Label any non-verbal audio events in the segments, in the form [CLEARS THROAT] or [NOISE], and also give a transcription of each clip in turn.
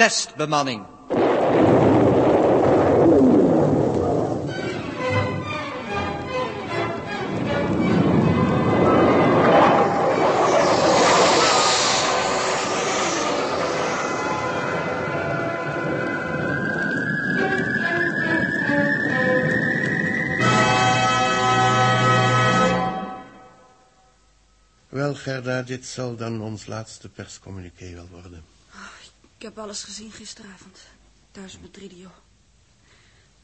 testbemanning. Wel, Gerda, dit zal dan ons laatste perscommuniqué wel worden. Ik heb alles gezien gisteravond. Thuis met Tridio.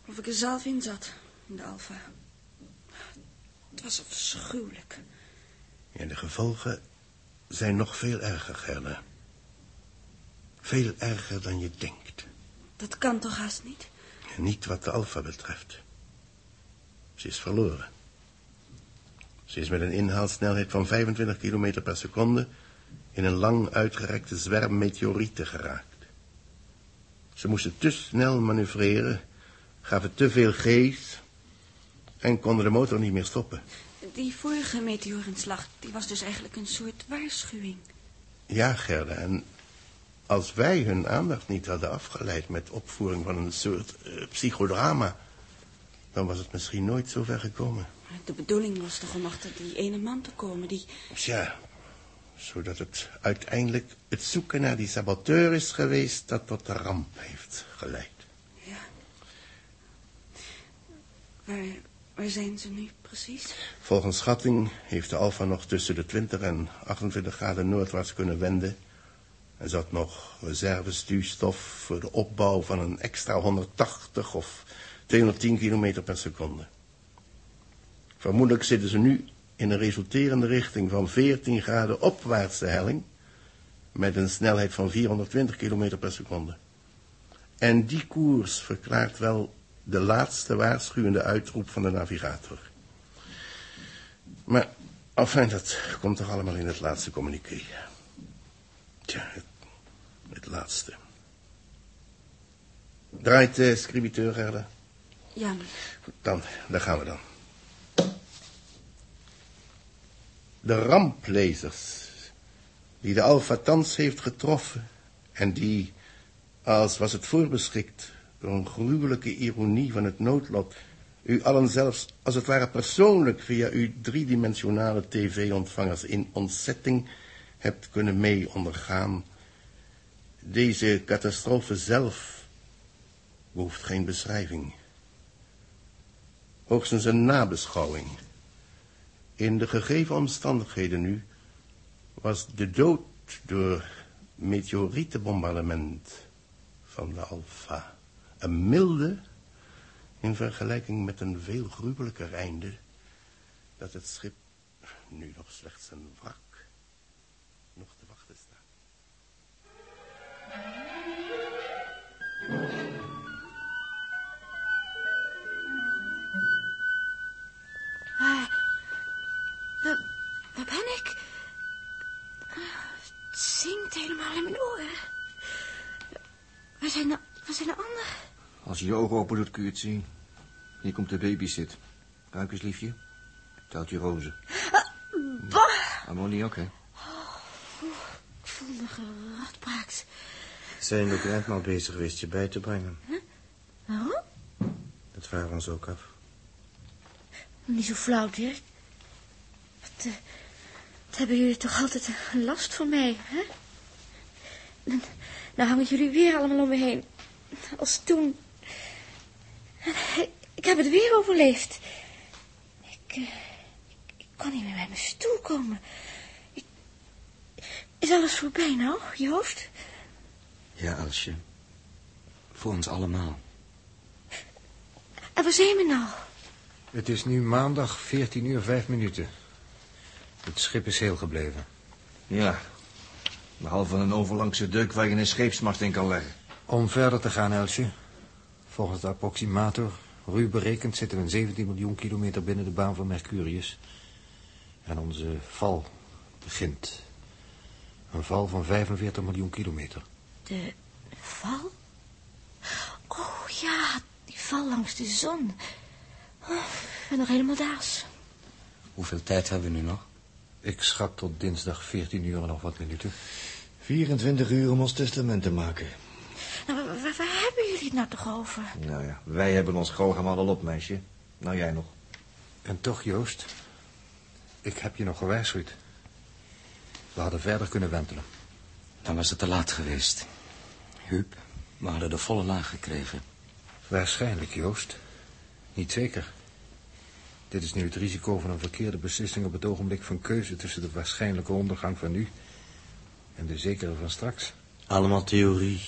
Of ik er zelf in zat, in de Alfa. Het was afschuwelijk. En de gevolgen zijn nog veel erger, Gerda. Veel erger dan je denkt. Dat kan toch haast niet? En niet wat de Alfa betreft. Ze is verloren. Ze is met een inhaalsnelheid van 25 kilometer per seconde... in een lang uitgerekte zwerm meteorieten geraakt. Ze moesten te snel manoeuvreren, gaven te veel geest... en konden de motor niet meer stoppen. Die vorige meteorinslag, die was dus eigenlijk een soort waarschuwing. Ja, Gerda, en als wij hun aandacht niet hadden afgeleid... met opvoering van een soort eh, psychodrama... dan was het misschien nooit zo ver gekomen. De bedoeling was toch om achter die ene man te komen, die... Tja, zodat het uiteindelijk het zoeken naar die saboteur is geweest... dat tot de ramp heeft geleid. Ja. Waar, waar zijn ze nu precies? Volgens schatting heeft de Alfa nog tussen de 20 en 28 graden noordwaarts kunnen wenden. Er zat nog reservestuurstof voor de opbouw van een extra 180 of 210 kilometer per seconde. Vermoedelijk zitten ze nu in een resulterende richting van 14 graden opwaartse helling... met een snelheid van 420 kilometer per seconde. En die koers verklaart wel de laatste waarschuwende uitroep van de navigator. Maar, enfin, dat komt toch allemaal in het laatste communiqué. Tja, het, het laatste. Draait de scribiteur, Gerda? Ja, Goed, dan, daar gaan we dan. De ramplezers die de Alpha thans heeft getroffen en die, als was het voorbeschikt, door een gruwelijke ironie van het noodlot, u allen zelfs als het ware persoonlijk via uw driedimensionale tv-ontvangers in ontzetting hebt kunnen mee ondergaan. Deze catastrofe zelf behoeft geen beschrijving. Hoogstens een nabeschouwing. In de gegeven omstandigheden nu was de dood door meteorietenbombardement van de Alpha een milde in vergelijking met een veel gruwelijker einde dat het schip nu nog slechts een wrak helemaal in mijn oren. Waar zijn de, waar zijn de anderen? Als je je ogen open doet, kun je het zien. Hier komt de babysit. Ruik eens, liefje. Telt je rozen. Bah! Ammoniak, hè? Ik voel me geradbraakt. Zijn de grandma bezig geweest je bij te brengen? Waarom? Dat vragen we ons ook af. Niet zo flauw, Dirk. Wat, eh, wat hebben jullie toch altijd een last voor mij, hè? Nou hangen jullie weer allemaal om me heen. Als toen... Ik heb het weer overleefd. Ik, eh, ik kan niet meer bij mijn stoel komen. Ik- is alles voorbij nou, je hoofd? Ja, Elsje. Voor ons allemaal. En waar zijn we nou? Het is nu maandag 14 uur 5 minuten. Het schip is heel gebleven. Ja. Behalve een overlangse deuk waar je een scheepsmacht in kan leggen. Om verder te gaan, Elsje. Volgens de approximator, ruw berekend, zitten we 17 miljoen kilometer binnen de baan van Mercurius. En onze val begint. Een val van 45 miljoen kilometer. De val? Oh ja, die val langs de zon. Oh, ik ben nog helemaal daas. Hoeveel tijd hebben we nu nog? Ik schat tot dinsdag 14 uur en nog wat minuten. 24 uur om ons testament te maken. waar, waar hebben jullie het nou toch over? Nou ja, wij hebben ons programma al op, meisje. Nou, jij nog. En toch, Joost, ik heb je nog gewaarschuwd. We hadden verder kunnen wentelen. Dan was het te laat geweest. Huub, we hadden de volle laag gekregen. Waarschijnlijk, Joost. Niet zeker. Dit is nu het risico van een verkeerde beslissing op het ogenblik van keuze tussen de waarschijnlijke ondergang van nu en de zekere van straks. Allemaal theorie.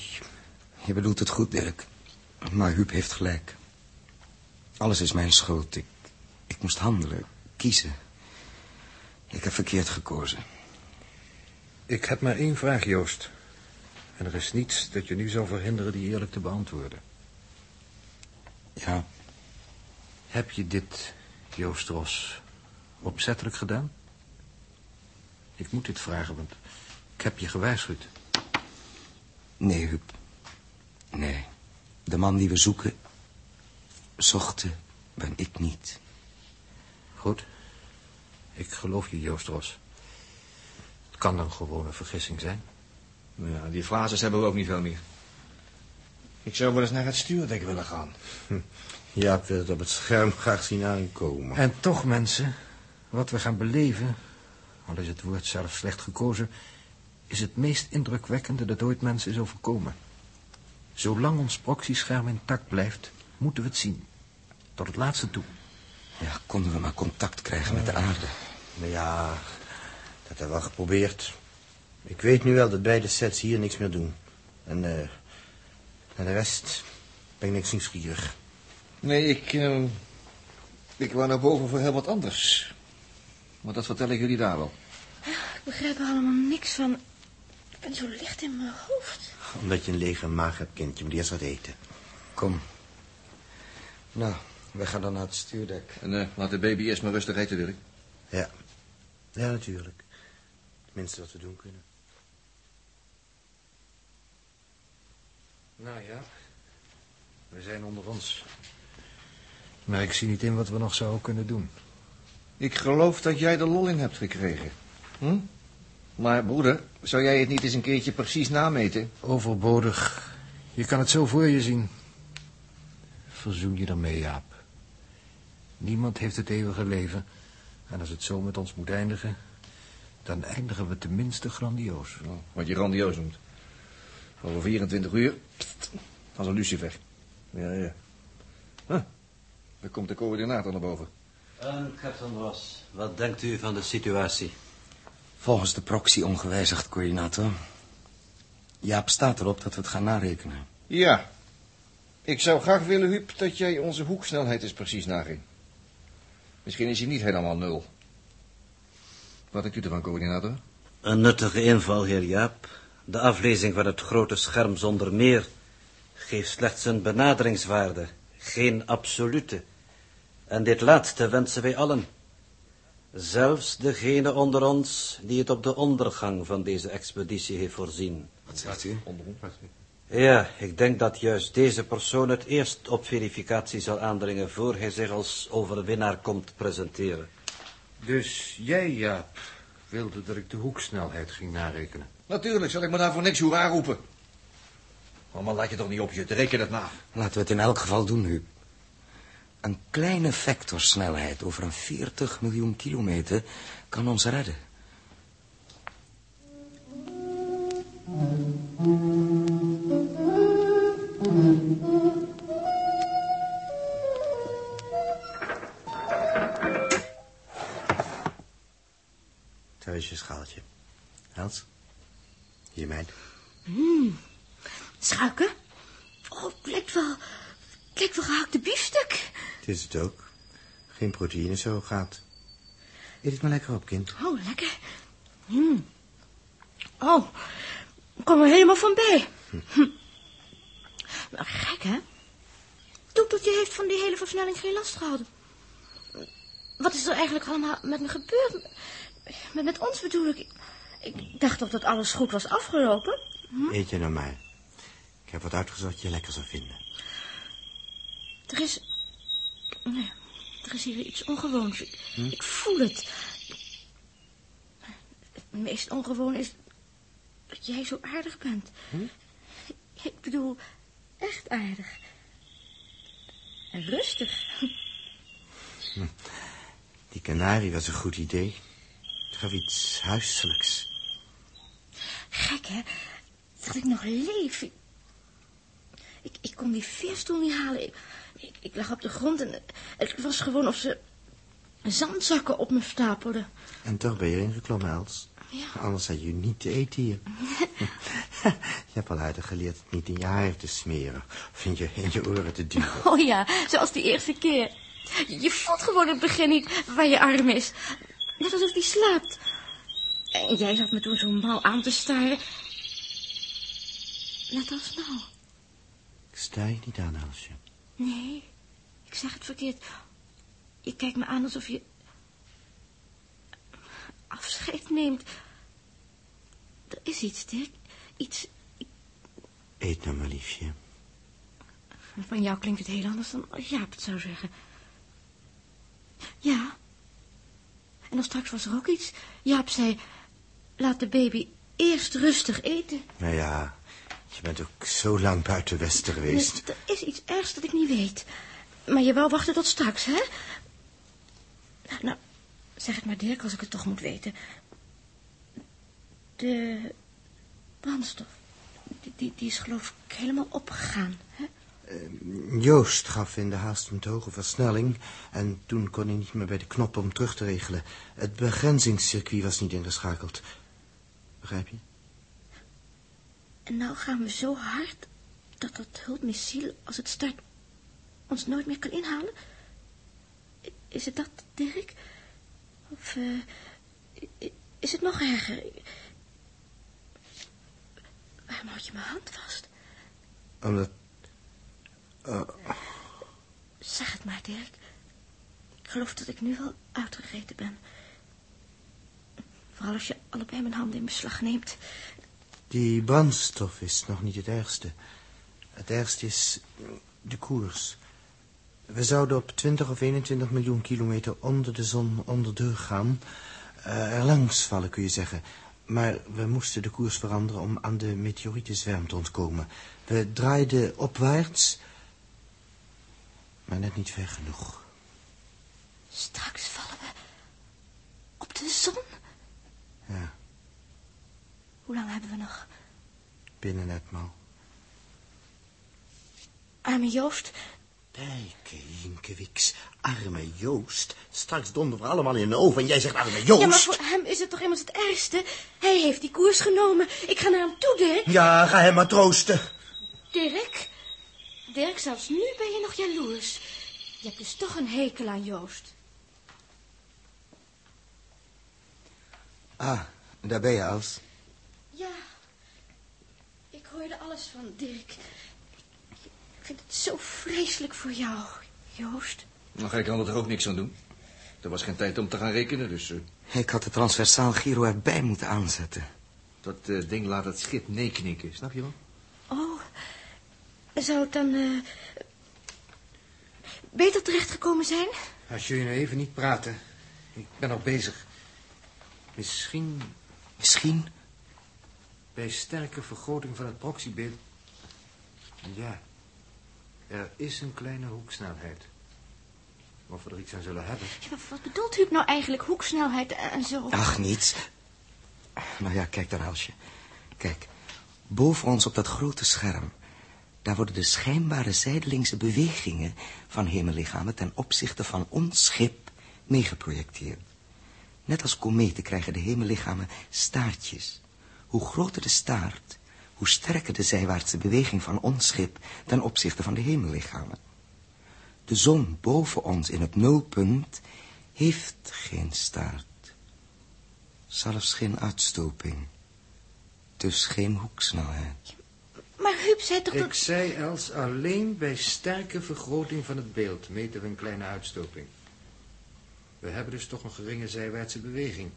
Je bedoelt het goed, Dirk. Maar Huub heeft gelijk. Alles is mijn schuld. Ik, ik moest handelen, kiezen. Ik heb verkeerd gekozen. Ik heb maar één vraag, Joost. En er is niets dat je nu zou verhinderen die eerlijk te beantwoorden. Ja, Heb je dit, Joost Ros, opzettelijk gedaan? Ik moet dit vragen, want ik heb je gewaarschuwd. nee, Huub. Nee. De man die we zoeken, zochten, ben ik niet. Goed. Ik geloof je, Joost Ros. Het kan dan gewoon een vergissing zijn. Ja, die frazes hebben we ook niet veel meer. Ik zou wel eens naar het stuurdek willen gaan. Jaap wil het op het scherm graag zien aankomen. En toch, mensen, wat we gaan beleven, al is het woord zelf slecht gekozen, is het meest indrukwekkende dat ooit mensen is overkomen. Zolang ons proxyscherm intact blijft, moeten we het zien. Tot het laatste toe. Ja, konden we maar contact krijgen met de aarde. Nou ja, dat hebben we wel geprobeerd. Ik weet nu wel dat beide sets hier niks meer doen. En eh naar de rest ben ik niks nieuwsgierig. Nee, ik... eh, ik wou naar boven voor heel wat anders. Maar dat vertel ik jullie daar wel. Ik begrijp er allemaal niks van. Ik ben zo licht in mijn hoofd. Omdat je een lege maag hebt, kindje, moet eerst wat eten. Kom. Nou, we gaan dan naar het stuurdek. En eh, laat de baby eerst maar rustig eten, Dirk. Ja, ja natuurlijk. Tenminste wat we doen kunnen. Nou ja, we zijn onder ons. Maar ik zie niet in wat we nog zouden kunnen doen. Ik geloof dat jij de lol in hebt gekregen. Hm? Maar broeder, zou jij het niet eens een keertje precies nameten? Overbodig. Je kan het zo voor je zien. Verzoen je ermee, Jaap. Niemand heeft het eeuwige leven. En als het zo met ons moet eindigen... dan eindigen we tenminste grandioos. Nou, wat je grandioos noemt. Over 24 uur, pst, als een lucifer. Ja, ja. Huh, daar komt de coördinator naar boven. En, Captain Ross, wat denkt u van de situatie? Volgens de proxy ongewijzigd, coördinator. Jaap staat erop dat we het gaan narekenen. Ja. Ik zou graag willen, Huub, dat jij onze hoeksnelheid eens precies naging. Misschien is hij niet helemaal nul. Wat denkt u ervan, coördinator? Een nuttige inval, heer Jaap. De aflezing van het grote scherm zonder meer geeft slechts een benaderingswaarde, geen absolute. En dit laatste wensen wij allen. Zelfs degene onder ons die het op de ondergang van deze expeditie heeft voorzien. Wat zegt u? Ja, ik denk dat juist deze persoon het eerst op verificatie zal aandringen voor hij zich als overwinnaar komt presenteren. Dus jij, Jaap, wilde dat ik de hoeksnelheid ging narekenen. Natuurlijk, zal ik me daarvoor niks hoera roepen. Oh, maar laat je toch niet op je, reken het na. Laten we het in elk geval doen, Huub. Een kleine vectorsnelheid over een 40 miljoen kilometer kan ons redden. Daar is je schaaltje. Hans? Hier, meid. Schuiken? Oh, het lijkt wel... Het lijkt wel gehakte biefstuk. Het is het ook. Geen proteïne zo gaat. Eet het maar lekker op, kind. Oh, lekker. Mm. Oh, ik kom er helemaal van bij. Hm. [LAUGHS] Maar gek, hè? Toeteltje heeft van die hele versnelling geen last gehad. Wat is er eigenlijk allemaal met me gebeurd? Met, met ons bedoel ik. Ik dacht toch dat alles goed was afgelopen? Eet je nou maar. Ik heb wat uitgezocht wat je lekker zou vinden. Er is... Nee, er is hier iets ongewoons. Ik, ik voel het. Het meest ongewoon is dat jij zo aardig bent. Ik bedoel, echt aardig. En rustig. Die kanarie was een goed idee. Het gaf iets huiselijks. Gek, hè? Dat ik nog leef. Ik, ik, ik kon die veerstoel niet halen. Ik, ik, ik lag op de grond en het was gewoon of ze zandzakken op me stapelden. En toch ben je erin geklommen, Els. Ja. Anders had je niet te eten hier. [LAUGHS] je hebt al aardig geleerd het niet in je haar te smeren. Of in je, in je oren te duwen. Oh ja, zoals die eerste keer. Je voelt gewoon in het begin niet waar je arm is. Net alsof die slaapt. En jij zat me toen zo mal aan te staren. Net als nou. Ik sta je niet aan, Elsje. Nee, ik zeg het verkeerd. Je kijkt me aan alsof je... afscheid neemt. Er is iets, Dirk. Iets... Eet nou maar, liefje. Van jou klinkt het heel anders dan Jaap het zou zeggen. Ja. En dan straks was er ook iets. Jaap zei, laat de baby eerst rustig eten. Nou ja, je bent ook zo lang buiten Westen geweest. Er is iets ergs dat ik niet weet. Maar je wou wachten tot straks, hè? Nou, zeg het maar Dirk als ik het toch moet weten. De brandstof, die, die, die is geloof ik helemaal opgegaan, hè? Joost gaf in de haast een te hoge versnelling... en toen kon hij niet meer bij de knop om terug te regelen. Het begrenzingscircuit was niet ingeschakeld. Begrijp je? En nou gaan we zo hard dat dat hulpmissiel, als het start, ons nooit meer kan inhalen? Is het dat, Dirk? Of eh, is het nog erger? Waarom houd je mijn hand vast? Omdat... Oh, Zeg het maar, Dirk. Ik geloof dat ik nu wel uitgegeten ben. Vooral als je allebei mijn handen in beslag neemt. die brandstof is nog niet het ergste. Het ergste is de koers. We zouden op 20 of 21 miljoen kilometer onder de zon onderdeur gaan. Eh, er langs vallen, kun je zeggen. Maar we moesten de koers veranderen om aan de meteorietenzwerm te ontkomen. We draaiden opwaarts, maar net niet ver genoeg. Straks vallen we op de zon. Ja, Hoe lang hebben we nog? binnen etmaal. Arme Joost, Dijke, Jinkewiks, arme Joost. Straks donderen we allemaal in een oven en jij zegt arme Joost. Ja, maar voor hem is het toch immers het ergste? Hij heeft die koers genomen. Ik ga naar hem toe, Dirk. Ja, ga hem maar troosten. Dirk? Dirk, zelfs nu ben je nog jaloers. Je hebt dus toch een hekel aan Joost. Ah, daar ben je, Els. Ja, ik hoorde alles van Dirk. Ik vind het zo vreselijk voor jou, Joost. Nou, ik kan er toch ook niks aan doen. Er was geen tijd om te gaan rekenen, dus... eh, Ik had de transversaal Giro erbij moeten aanzetten. dat eh, ding laat het schip nee knikken, snap je wel? Zou het dan eh, beter terechtgekomen zijn? Als jullie nou even niet praten. Ik ben nog bezig. Misschien Misschien bij sterke vergroting van het proxybeeld. Ja, er is een kleine hoeksnelheid. Of we er iets aan zullen hebben. Ja, maar wat bedoelt Huub nou eigenlijk? Hoeksnelheid en zo? Ach, niets. Nou ja, kijk dan, Elsje. Kijk, boven ons op dat grote scherm... daar worden de schijnbare zijdelingse bewegingen van hemellichamen... ten opzichte van ons schip meegeprojecteerd. Net als kometen krijgen de hemellichamen staartjes. Hoe groter de staart, hoe sterker de zijwaartse beweging van ons schip... ten opzichte van de hemellichamen. De zon boven ons in het nulpunt heeft geen staart. Zelfs geen uitstoping. Dus geen hoeksnelheid. Maar Huub zei toch Ik dat... zei, Els, alleen bij sterke vergroting van het beeld meten we een kleine uitstoping. We hebben dus toch een geringe zijwaartse beweging.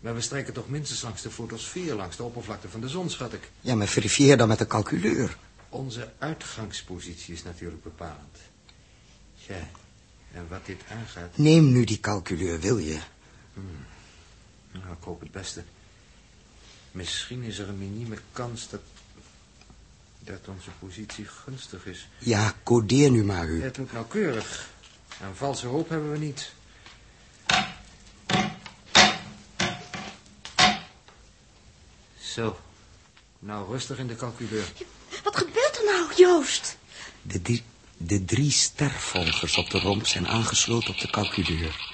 Maar we strijken toch minstens langs de fotosfeer, langs de oppervlakte van de zon, schat ik. Ja, maar verifieer dan met de calculeur. Onze uitgangspositie is natuurlijk bepalend. Ja, en wat dit aangaat... Neem nu die calculeur, wil je? Nou, ik hoop het beste. Misschien is er een minieme kans dat... dat onze positie gunstig is. Ja, codeer nu maar, Huub. Het moet nauwkeurig. Een valse hoop hebben we niet. Zo. Nou, rustig in de calculeur. Wat gebeurt er nou, Joost? De, drie- de drie stervolgers op de romp zijn aangesloten op de calculeur.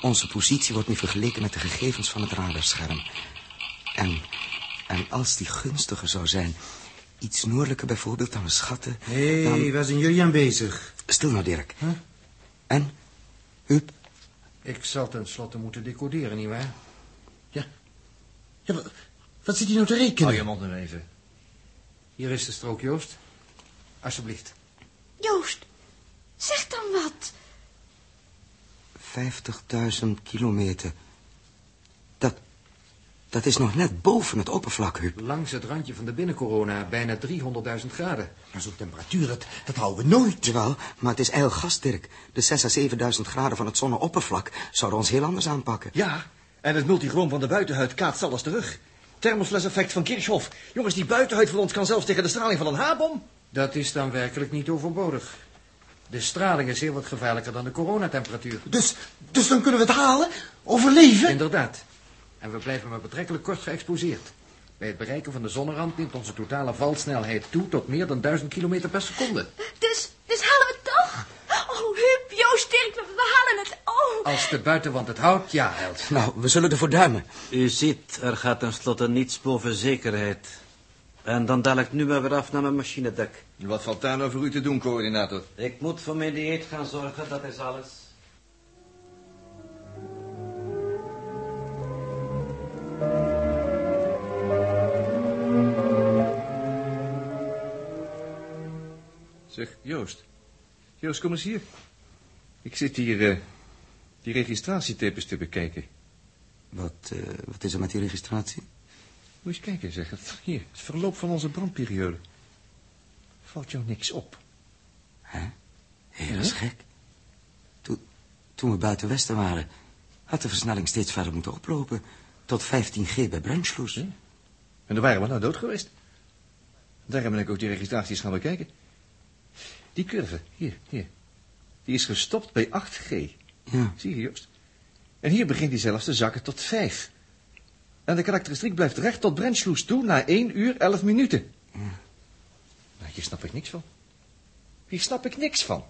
Onze positie wordt nu vergeleken met de gegevens van het radarscherm. En, en als die gunstiger zou zijn, iets noordelijker bijvoorbeeld dan we schatten... Hé, dan... waar zijn jullie aan bezig? Stil nou, Dirk. Huh? En? Huub? Ik zal tenslotte moeten decoderen, nietwaar? Ja, wa- wat zit hij nou te rekenen? Hou je mond nu even. Hier is de strook, Joost. Alsjeblieft. Joost, zeg dan wat. 50.000 kilometer. Dat, is nog net boven het oppervlak, Huub. Langs het randje van de binnencorona, bijna 300.000 graden. Maar zo'n temperatuur, dat, dat houden we nooit. Jawel, maar het is ijlgas, Dirk. De 6 à 7.000 graden van het zonneoppervlak zouden ons heel anders aanpakken. Ja, en het multichroom van de buitenhuid kaatst alles terug. Thermosfles-effect van Kirchhoff. Jongens, die buitenhuid van ons kan zelfs tegen de straling van een H-bom. Dat is dan werkelijk niet overbodig. De straling is heel wat gevaarlijker dan de coronatemperatuur. Dus, dus dan kunnen we het halen? Overleven? Inderdaad. En we blijven maar betrekkelijk kort geëxposeerd. Bij het bereiken van de zonnerand neemt onze totale valsnelheid toe tot meer dan 1000 kilometer per seconde. Dus, dus halen we het toch? Oh, Huub, Joost, Dirk, we, we halen het. Oh. Als de buitenwand het houdt, ja, held. Nou, we zullen ervoor duimen. U ziet, er gaat tenslotte niets boven zekerheid. En dan daal ik nu maar weer af naar mijn machinedek. Wat valt daar nou voor u te doen, coördinator? Ik moet voor mijn dieet gaan zorgen, dat is alles. Zeg, Joost. Joost, kom eens hier. Ik zit hier eh, die registratietapes te bekijken. Wat, eh, wat is er met die registratie? Moet je eens kijken, zeg. Het, hier, het verloop van onze brandperiode. Valt jou niks op? Hè? Hé, dat is gek. Toen, toen we buiten Westen waren, had de versnelling steeds verder moeten oplopen. Tot 15G bij Brunchloes. En dan waren we nou dood geweest. Daarom ben ik ook die registraties gaan bekijken. Die curve, hier, hier. Die is gestopt bij 8G. Ja. Zie je, Joost? En hier begint hij zelfs te zakken tot 5. En de karakteristiek blijft recht tot Brentschloes toe na 1 uur 11 minuten. Nou, hier snap ik niks van. Hier snap ik niks van.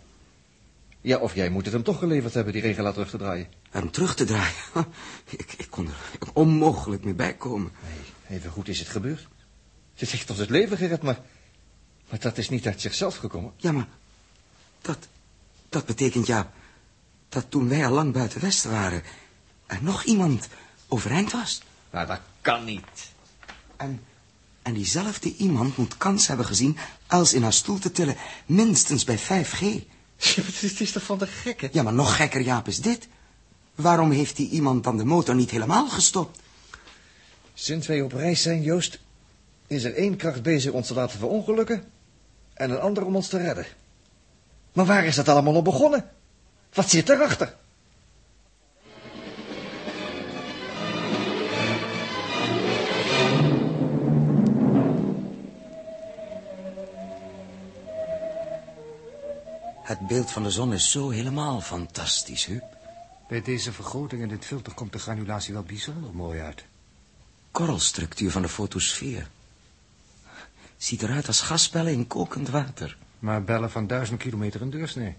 Ja, of jij moet het hem toch geleverd hebben, die regelaar terug te draaien. Hem terug te draaien. [LAUGHS] Ik, ik kon er onmogelijk mee bijkomen. Nee, even goed is het gebeurd. Het heeft ons het leven gered, maar... Maar dat is niet uit zichzelf gekomen. Ja, maar dat, dat betekent, ja, dat toen wij al lang buiten Westen waren... er nog iemand overeind was. Maar dat kan niet. En, en diezelfde iemand moet kans hebben gezien als in haar stoel te tillen, minstens bij 5G. Het is toch van de gekken? Ja, maar nog gekker, Jaap, is dit. Waarom heeft die iemand dan de motor niet helemaal gestopt? Sinds wij op reis zijn, Joost, is er één kracht bezig ons te laten verongelukken en een ander om ons te redden. Maar waar is dat allemaal op begonnen? Wat zit erachter? Het beeld van de zon is zo helemaal fantastisch, Huub. Bij deze vergroting in dit filter komt de granulatie wel bijzonder mooi uit. Korrelstructuur van de fotosfeer. Ziet eruit als gasbellen in kokend water. Maar bellen van duizend kilometer in deursnee.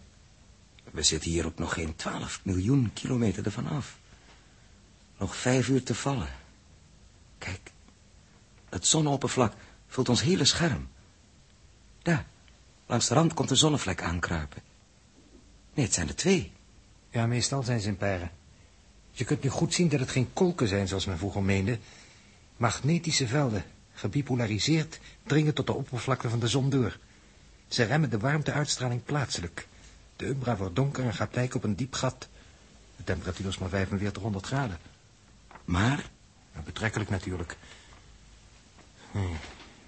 We zitten hier ook nog geen 12 miljoen kilometer ervan af. Nog vijf uur te vallen. Kijk, het zonneoppervlak vult ons hele scherm. Daar, langs de rand komt een zonnevlek aankruipen. Nee, het zijn er twee. Ja, meestal zijn ze in paren. Je kunt nu goed zien dat het geen kolken zijn, zoals men vroeger meende. Magnetische velden, gebipolariseerd, dringen tot de oppervlakte van de zon door. Ze remmen de warmteuitstraling plaatselijk. De umbra wordt donker en gaat lijken op een diep gat. De temperatuur is maar 4500 graden. Maar, betrekkelijk natuurlijk. Hmm,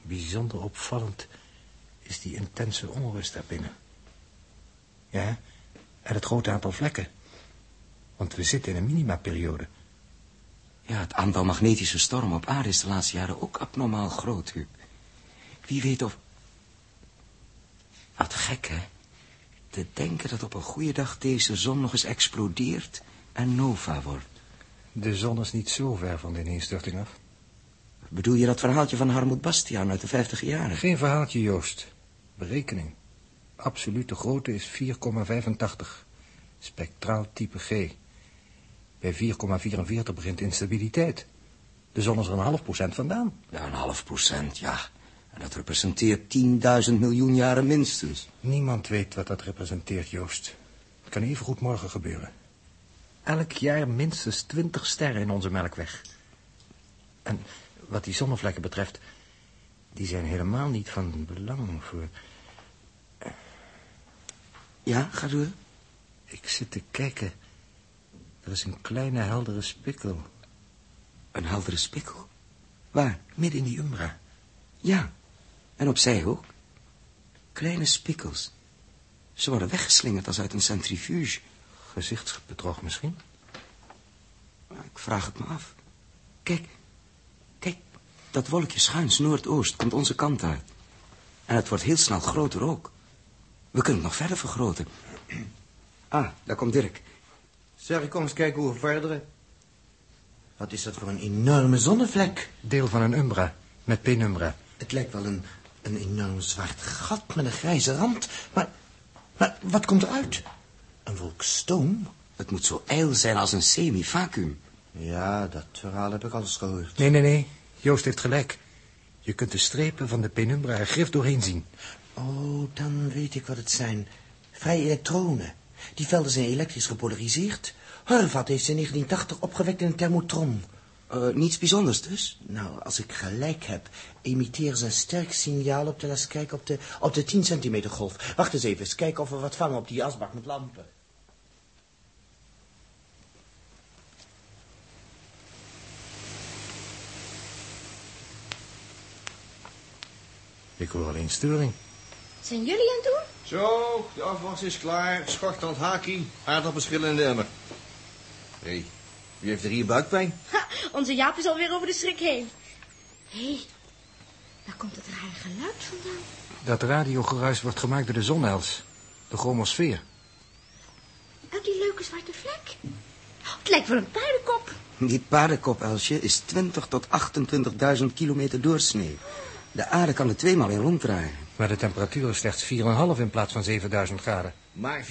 bijzonder opvallend is die intense onrust daarbinnen. Ja, en het grote aantal vlekken. Want we zitten in een minimaperiode. Ja, het aantal magnetische stormen op aarde is de laatste jaren ook abnormaal groot, Huub. Wie weet of... Wat gek, hè? Te denken dat op een goede dag deze zon nog eens explodeert en nova wordt. De zon is niet zo ver van de ineenstorting af. Bedoel je dat verhaaltje van Harmut Bastiaan uit de vijftig jaren? Geen verhaaltje, Joost. Berekening. Absolute grootte is 4,85. Spectraal type G. Bij 4,44 begint instabiliteit. De zon is er een half procent vandaan. Ja, een half procent, ja. En dat representeert 10.000 miljoen jaren minstens. Niemand weet wat dat representeert, Joost. Het kan even goed morgen gebeuren. Elk jaar minstens 20 sterren in onze melkweg. En wat die zonnevlekken betreft... die zijn helemaal niet van belang voor... Ja, ga door. Ik zit te kijken. Er is een kleine heldere spikkel. Een heldere spikkel? Waar? Midden in die umbra. Ja, en opzij ook. Kleine spikkels. Ze worden weggeslingerd als uit een centrifuge. Gezichtsbedrog misschien? Ik vraag het me af. Kijk, kijk, dat wolkje schuins noordoost komt onze kant uit. En het wordt heel snel groter ook. We kunnen het nog verder vergroten. [CLEARS THROAT] Ah, daar komt Dirk. Zeg, kom eens kijken hoe we verderen. Wat is dat voor een enorme zonnevlek? Deel van een umbra, met penumbra. Het lijkt wel een, een enorm zwart gat met een grijze rand. Maar, maar wat komt eruit? Een wolk stoom? Het moet zo ijl zijn als een semi-vacuüm. Ja, dat verhaal heb ik al eens gehoord. Nee, nee, nee. Joost heeft gelijk. Je kunt de strepen van de penumbra er grif doorheen zien. Oh, dan weet ik wat het zijn. Vrije elektronen. Die velden zijn elektrisch gepolariseerd. Horvath heeft ze in 1980 opgewekt in een thermotron. Uh, niets bijzonders dus? Nou, als ik gelijk heb, emitteren ze een sterk signaal op de, laat kijken, op de, op de 10 centimeter golf. Wacht eens even, eens kijken of we wat vangen op die asbak met lampen. Ik hoor alleen sturing. Zijn jullie aan het doen? Zo, de afwas is klaar. Schort aan het hakie. Aardappelschillen in de emmer. Hé, hey, wie heeft er hier buikpijn? Ha, onze Jaap is alweer over de schrik heen. Hé, hey, waar komt het rare geluid vandaan? Dat radiogeruis wordt gemaakt door de zonels. De chromosfeer. Uit die leuke zwarte vlek. Oh, het lijkt wel een paardenkop. Die paardenkop, Elsje, is 20 tot 28.000 kilometer doorsnee. De aarde kan er tweemaal in ronddraaien. Maar de temperatuur is slechts 4,5 in plaats van 7000 graden. Maar 4.500,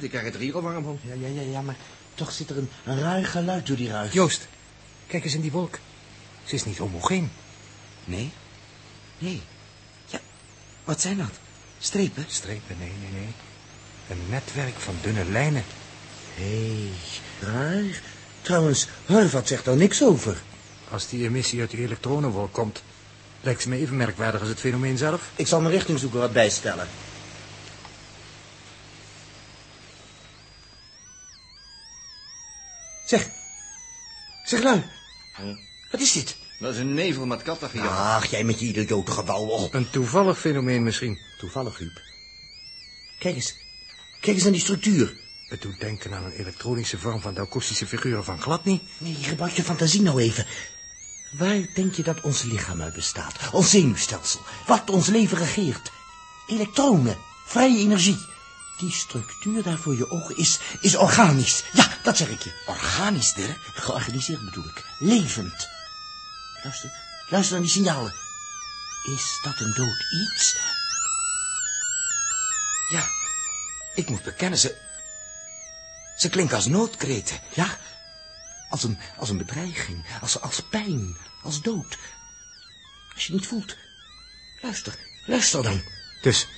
ik krijg het er hier al warm van. Ja, ja, ja, ja, maar toch zit er een, een raar geluid door die ruis. Joost, kijk eens in die wolk. Ze is niet homogeen. Nee? Nee. Ja, wat zijn dat? Strepen? Strepen, nee, nee, nee. Een netwerk van dunne lijnen. Hé, hey, raar. Trouwens, Horvath zegt daar niks over. Als die emissie uit die elektronenwolk komt... lijkt ze me even merkwaardig als het fenomeen zelf. Ik zal mijn richtingzoeker wat bijstellen. Zeg. Zeg, lui. Wat is dit? Dat is een nevel met kattengejaag. Ach, jij met je idiote gewauwel. Een toevallig fenomeen misschien. Toevallig, Huub. Kijk eens. Kijk eens naar die structuur. Het doet denken aan een elektronische vorm van de akoestische figuren van Gladny. Nee, gebruik je fantasie nou even. Waar denk je dat ons lichaam uit bestaat? Ons zenuwstelsel. Wat ons leven regeert. Elektronen. Vrije energie. Die structuur daar voor je ogen is, is organisch. Ja, dat zeg ik je. Organisch, Dirk? Georganiseerd bedoel ik. Levend. Luister, luister naar die signalen. Is dat een dood iets? Ja, ik moet bekennen, ze... Ze klinken als noodkreten. Ja, als een, als een bedreiging, als, als pijn, als dood. Als je niet voelt, luister, luister dan. Dus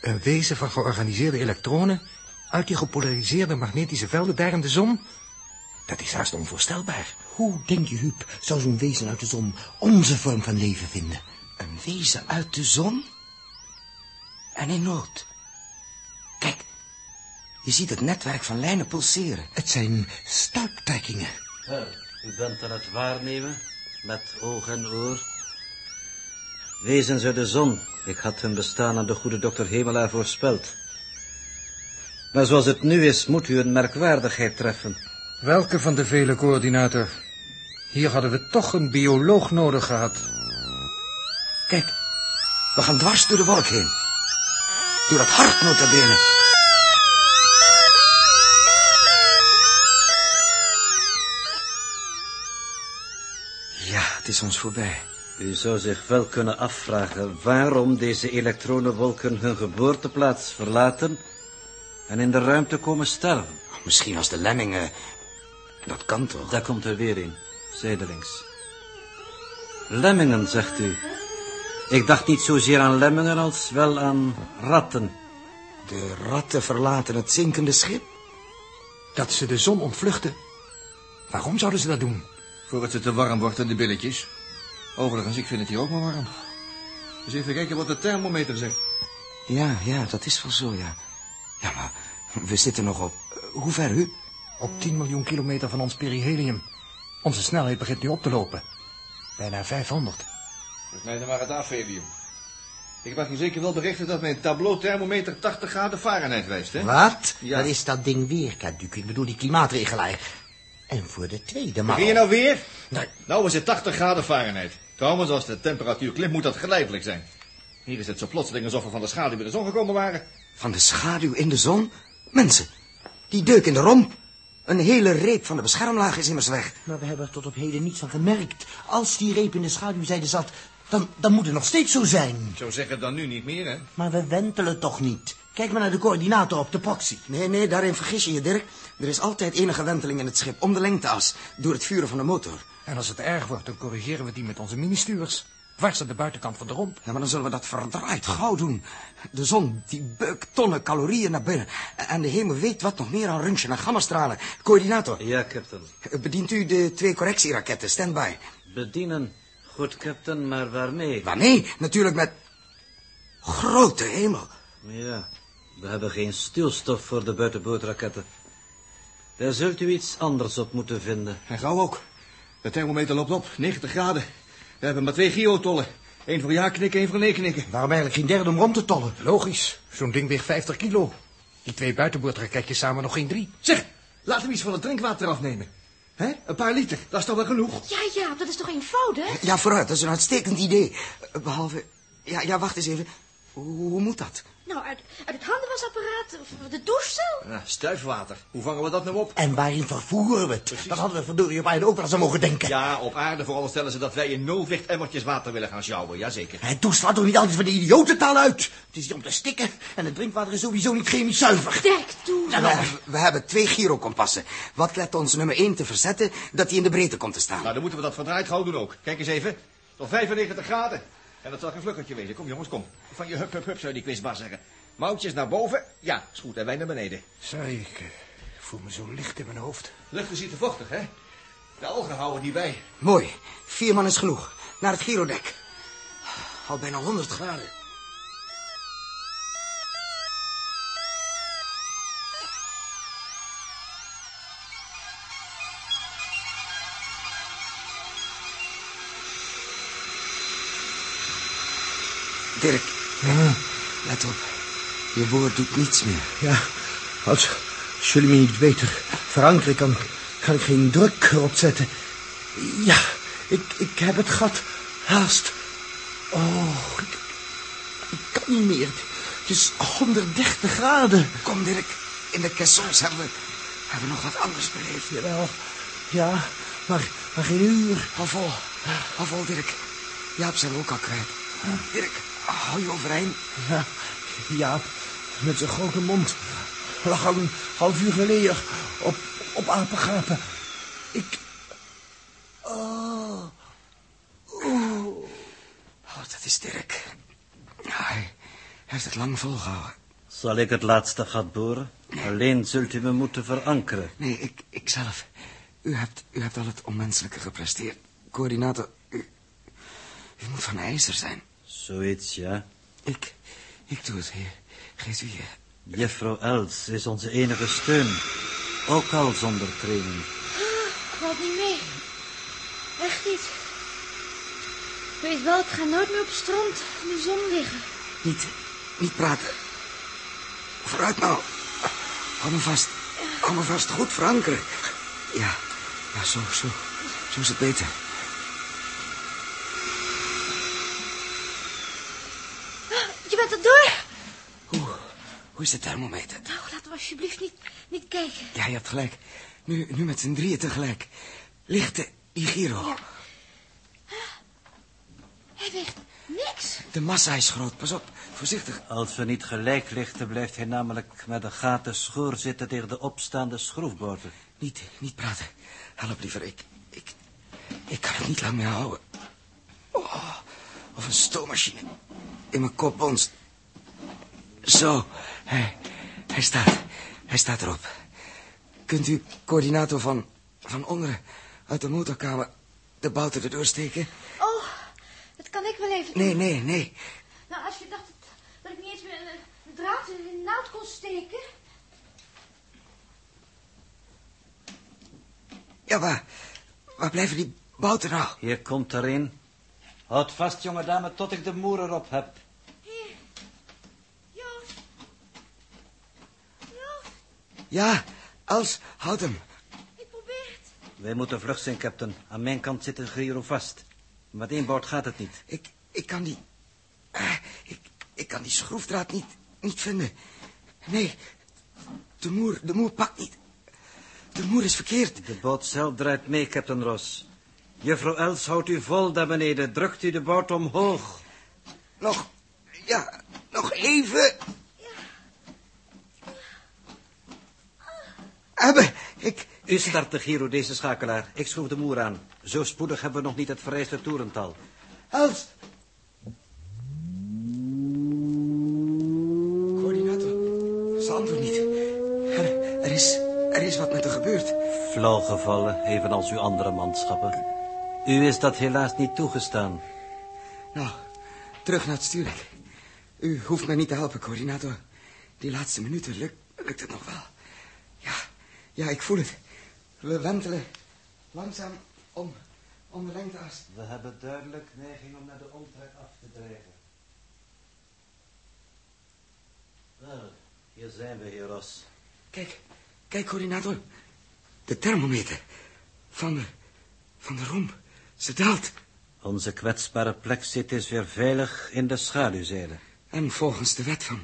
een wezen van georganiseerde elektronen... uit die gepolariseerde magnetische velden daar in de zon... dat is haast onvoorstelbaar. Hoe, denk je, Huub, zou zo'n wezen uit de zon onze vorm van leven vinden? Een wezen uit de zon? En in nood. Kijk, je ziet het netwerk van lijnen pulseren. Het zijn stuiptrekkingen. U bent aan het waarnemen, met oog en oor. Wezens uit de zon, ik had hun bestaan aan de goede dokter Hemelaar voorspeld. Maar zoals het nu is, moet u een merkwaardigheid treffen. Welke van de vele, coördinator? Hier hadden we toch een bioloog nodig gehad. Kijk, we gaan dwars door de wolk heen. Door het hart nota is ons voorbij. U zou zich wel kunnen afvragen waarom deze elektronenwolken hun geboorteplaats verlaten en in de ruimte komen sterven. Misschien als de lemmingen... Dat kan toch? Daar komt er weer een, zijdelings. Lemmingen, zegt u. Ik dacht niet zozeer aan lemmingen als wel aan ratten. De ratten verlaten het zinkende schip. Dat ze de zon ontvluchten. Waarom zouden ze dat doen? Voor het ze te warm wordt in de billetjes. Overigens, ik vind het hier ook maar warm. Dus even kijken wat de thermometer zegt. Ja, ja, dat is wel zo, ja. Ja, maar we zitten nog op... eh, Hoe ver u? Op 10 miljoen kilometer van ons perihelium. Onze snelheid begint nu op te lopen. Bijna 500. Volgens mij dan maar het afhelium. Ik mag je zeker wel berichten dat mijn tableau thermometer 80 graden Fahrenheit wijst, hè? Wat? Ja. Dat is dat ding weer, Kaduc. Ik bedoel die klimaatregelaar. En voor de tweede maal... Begin je nou weer? Nee. Nou is het 80 graden Fahrenheit. Trouwens, als de temperatuur klimt, moet dat geleidelijk zijn. Hier is het zo plotseling alsof we van de schaduw bij de zon gekomen waren. Van de schaduw in de zon? Mensen, die deuk in de romp. Een hele reep van de beschermlaag is immers weg. Maar we hebben er tot op heden niets van gemerkt. Als die reep in de schaduwzijde zat, dan, dan moet het nog steeds zo zijn. Zou zeggen dan nu niet meer, hè? Maar we wentelen toch niet. Kijk maar naar de coördinaten op de proxy. Nee, nee, daarin vergis je je, Dirk. Er is altijd enige wenteling in het schip om de lengteas, door het vuren van de motor. En als het erg wordt, dan corrigeren we die met onze ministuurs. Dwars aan de buitenkant van de romp. Ja, maar dan zullen we dat verdraaid gauw doen. De zon, die beukt tonnen calorieën naar binnen. En de hemel weet wat nog meer aan röntgen en gammastralen. Coördinator, Ja, captain. bedient u de twee correctieraketten, standby. Bedienen. Goed, captain, maar waarmee? Waarmee? Natuurlijk met... Grote hemel. Ja, we hebben geen stuurstof voor de buitenbootraketten. Daar zult u iets anders op moeten vinden. En gauw ook. De thermometer loopt op, 90 graden. We hebben maar twee giotollen. Eén voor ja knikken, één voor nee knikken. Waarom eigenlijk geen derde om rond te tollen? Logisch, zo'n ding weegt 50 kilo. Die twee buitenboordraketjes samen nog geen drie. Zeg, laten we iets van het drinkwater afnemen. Hè? Een paar liter, dat is toch wel genoeg? Ja, ja, dat is toch eenvoudig? Ja, vooruit, dat is een uitstekend idee. Eh, Behalve... Ja, ja, wacht eens even. Hoe, hoe moet dat? Nou, uit, uit het handenwasapparaat, de douchecel. Ja, stuifwater. Hoe vangen we dat nou op? En waarin vervoeren we het? Dat hadden we verdorie op aarde ook wel eens aan mogen denken. Ja, op aarde veronderstellen ze dat wij in nulwicht emmertjes water willen gaan sjouwen. Jazeker. Hij toestaat toch niet altijd van de idiotentaal uit? Het is hier om te stikken en het drinkwater is sowieso niet chemisch zuiver. Dirk, toe. Ja, nou, We, hebben twee gyrokompassen. Wat let ons nummer 1 te verzetten dat hij in de breedte komt te staan? Nou, dan moeten we dat verdraaid gauw doen ook. Kijk eens even. Tot 95 graden. En dat zal geen vluggertje wezen. Kom jongens, kom. Van je hup, hup, hup, zou die quizbaas zeggen. Mouwtjes naar boven. Ja, is goed. En wij naar beneden. Sorry, ik eh, voel me zo licht in mijn hoofd. Lucht is hier te vochtig, hè? De algen houden die bij. Mooi. Vier man is genoeg. Naar het gyrodek. Al bijna 100 graden. Op. Je woord doet niets meer. Ja, als, als jullie me niet beter verankeren, kan, kan ik geen druk erop zetten. Ja, ik, ik heb het gat haast. Oh, ik, ik kan niet meer. Het is 130 graden. Kom, Dirk. In de caissons hebben we, hebben we nog wat anders beleefd. Jawel, ja, maar, maar geen uur. Hou vol. Hou vol, Dirk. Jaap zijn we ook al kwijt. Dirk, hou je overeind. Ja, Jaap, met zijn grote mond, lag al een half uur geleden op, op apengapen. Ik... Oh... Oeh... Oh, dat is Dirk. Hij heeft het lang volgehouden. Zal ik het laatste gat boren? Alleen zult u me moeten verankeren. Nee, ik, ik zelf. U hebt, u hebt al het onmenselijke gepresteerd. Coördinator, u, u moet van ijzer zijn. Zoiets, ja. Ik, ik doe het, heer. U je. Juffrouw Els is onze enige steun. Ook al zonder training. Valt niet mee. Echt niet. Weet wel, ik ga nooit meer op het strand in de zon liggen. Niet, niet praten. Vooruit nou. Hou me vast. Hou me vast. Goed verankeren. Ja, ja, zo, zo. Zo is het beter. Je bent er door. Hoe, Hoe is de thermometer? Nou, laten we alsjeblieft niet, niet kijken. Ja, je hebt gelijk. Nu, nu met z'n drieën tegelijk. Lichte Igiro. Ja. Hij weegt niks. De massa is groot. Pas op, voorzichtig. Als we niet gelijk lichten, blijft hij namelijk met een gaten schoor zitten tegen de opstaande schroefboter. Niet, niet praten. Help liever, ik, ik, ik kan het niet lang meer houden. Oh, of een stoommachine. In mijn kop bonst. Zo, hij, hij staat, hij staat erop. Kunt u, coördinator van, van onderen, uit de motorkamer de bouten erdoor steken? Oh, dat kan ik wel even doen. Nee, nee, nee. Nou, als je dacht dat, dat ik niet eens meer een, een draad in een naald kon steken. Ja, waar, waar blijven die bouten nou? Hier komt er een. Houd vast, jonge dame, tot ik de moer erop heb. Hier. Joost. Joost, Ja, Els, houd hem. ik probeer het. Wij moeten vlug zijn, captain. Aan mijn kant zit een Giro vast. Met één boord gaat het niet. Ik, ik kan die... eh, ik, ik kan die schroefdraad niet, niet vinden. Nee, de moer, de moer pakt niet. De moer is verkeerd. De boot zelf draait mee, captain Ross. Juffrouw Els houdt u vol daar beneden. Drukt u de boot omhoog. Nog, ja, nog even. Hebben, ik... U start de Giro, deze schakelaar. Ik schroef de moer aan. Zo spoedig hebben we nog niet het vereiste toerental. Els. Coördinator, ze antwoordt niet. Er, er is, er is wat met haar gebeurd. Flauw gevallen, evenals uw andere manschappen. U is dat helaas niet toegestaan. Nou, terug naar het stuurlijk. U hoeft mij niet te helpen, coördinator. Die laatste minuten lukt, lukt het nog wel. Ja, ik voel het. We wentelen langzaam om, om de lengteas. We hebben duidelijk neiging om naar de omtrek af te drijven. Wel, hier zijn we, heer Ros. Kijk, kijk, coördinator. De thermometer. Van de, van de romp. Ze daalt. Onze kwetsbare plek zit is weer veilig in de schaduwzijde. En volgens de wet van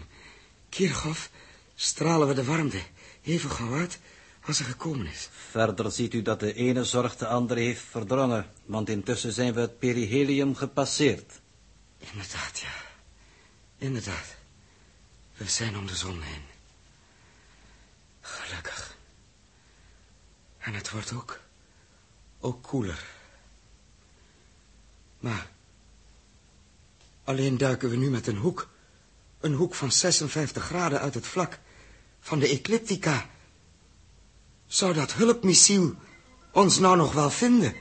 Kirchhoff stralen we de warmte even gauw uit als er gekomen is. Verder ziet u dat de ene zorg de andere heeft verdrongen, want intussen zijn we het perihelium gepasseerd. Inderdaad, ja. Inderdaad. We zijn om de zon heen. Gelukkig. En het wordt ook... ook koeler. Maar... alleen duiken we nu met een hoek... een hoek van 56 graden uit het vlak... van de ecliptica. Zou dat hulpmissiel ons nou nog wel vinden?